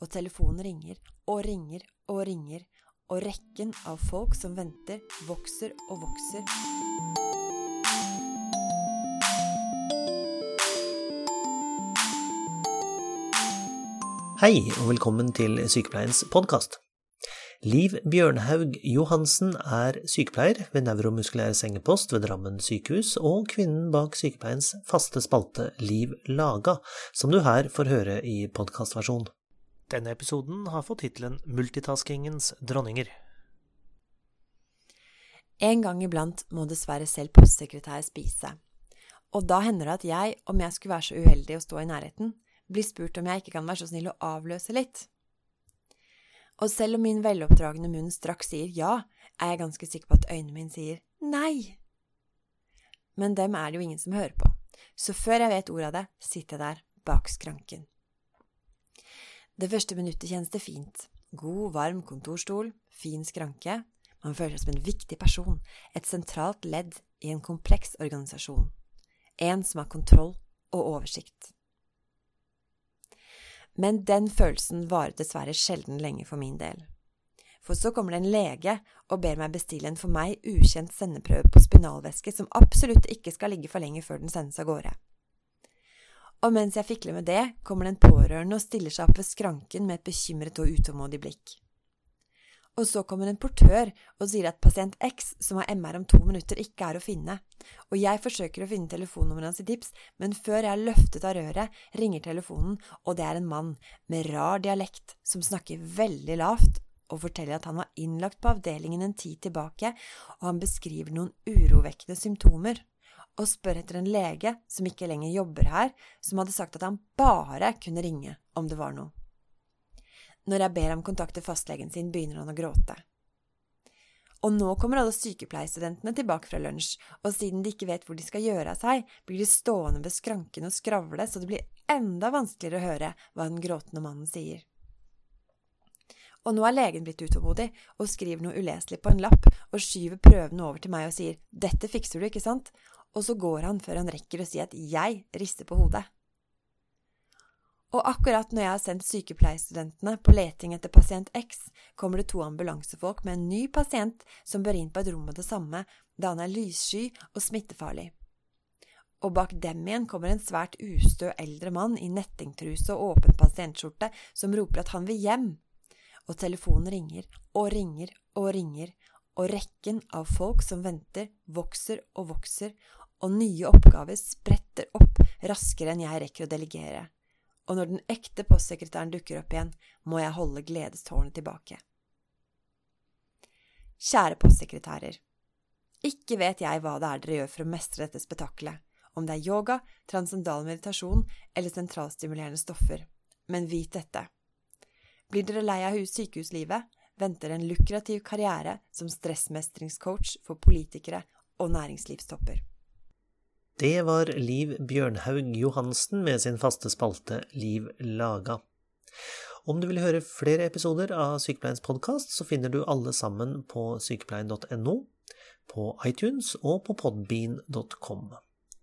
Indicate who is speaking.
Speaker 1: og telefonen ringer og ringer og ringer, og rekken av folk som venter, vokser og vokser.
Speaker 2: Hei, og velkommen til Sykepleiens podkast. Liv Bjørnhaug Johansen er sykepleier ved Neuromuskulær sengepost ved Drammen sykehus, og kvinnen bak sykepleiens faste spalte Liv Laga, som du her får høre i podkastversjon. Denne episoden har fått tittelen Multitaskingens dronninger.
Speaker 1: En gang iblant må dessverre selv postsekretær spise. Og da hender det at jeg, om jeg skulle være så uheldig å stå i nærheten, blir spurt om jeg ikke kan være så snill å avløse litt. Og selv om min veloppdragne munn straks sier ja, er jeg ganske sikker på at øynene mine sier nei. Men dem er det jo ingen som hører på, så før jeg vet ordet av det, sitter jeg der bak skranken. Det første minuttet kjennes det fint. God, varm kontorstol, fin skranke. Man føler seg som en viktig person, et sentralt ledd i en kompleks organisasjon. En som har kontroll og oversikt. Men den følelsen varer dessverre sjelden lenge for min del. For så kommer det en lege og ber meg bestille en for meg ukjent sendeprøve på spinalvæske som absolutt ikke skal ligge for lenge før den sendes av gårde. Og mens jeg fikler med det, kommer det en pårørende og stiller seg opp ved skranken med et bekymret og utålmodig blikk. Og så kommer en portør og sier at pasient X, som har MR om to minutter, ikke er å finne. Og jeg forsøker å finne telefonnummeret hans i tips, men før jeg er løftet av røret, ringer telefonen, og det er en mann med rar dialekt som snakker veldig lavt og forteller at han var innlagt på avdelingen en tid tilbake, og han beskriver noen urovekkende symptomer. Og spør etter en lege som ikke lenger jobber her, som hadde sagt at han bare kunne ringe om det var noe. Når jeg ber ham kontakte fastlegen sin, begynner han å gråte. Og nå kommer alle sykepleierstudentene tilbake fra lunsj, og siden de ikke vet hvor de skal gjøre av seg, blir de stående ved skranken og skravle, så det blir enda vanskeligere å høre hva den gråtende mannen sier. Og nå er legen blitt utålmodig og skriver noe uleselig på en lapp og skyver prøvene over til meg og sier dette fikser du, ikke sant? Og så går han før han rekker å si at jeg rister på hodet. Og akkurat når jeg har sendt sykepleierstudentene på leting etter pasient X, kommer det to ambulansefolk med en ny pasient som bør inn på et rom med det samme, da han er lyssky og smittefarlig. Og bak dem igjen kommer en svært ustø eldre mann i nettingtruse og åpen pasientskjorte som roper at han vil hjem. Og telefonen ringer og ringer og ringer, og rekken av folk som venter, vokser og vokser, og nye oppgaver spretter opp raskere enn jeg rekker å delegere og når den ekte postsekretæren dukker opp igjen, må jeg holde gledestårnet tilbake. Kjære postsekretærer. Ikke vet jeg hva det er dere gjør for å mestre dette spetakkelet, om det er yoga, transcendal meditasjon eller sentralstimulerende stoffer, men vit dette. Blir dere lei av sykehuslivet, venter en lukrativ karriere som stressmestringscoach for politikere og næringslivstopper.
Speaker 2: Det var Liv Bjørnhaug Johansen med sin faste spalte Liv laga. Om du vil høre flere episoder av Sykepleiens podkast, så finner du alle sammen på sykepleien.no, på iTunes og på podbean.com.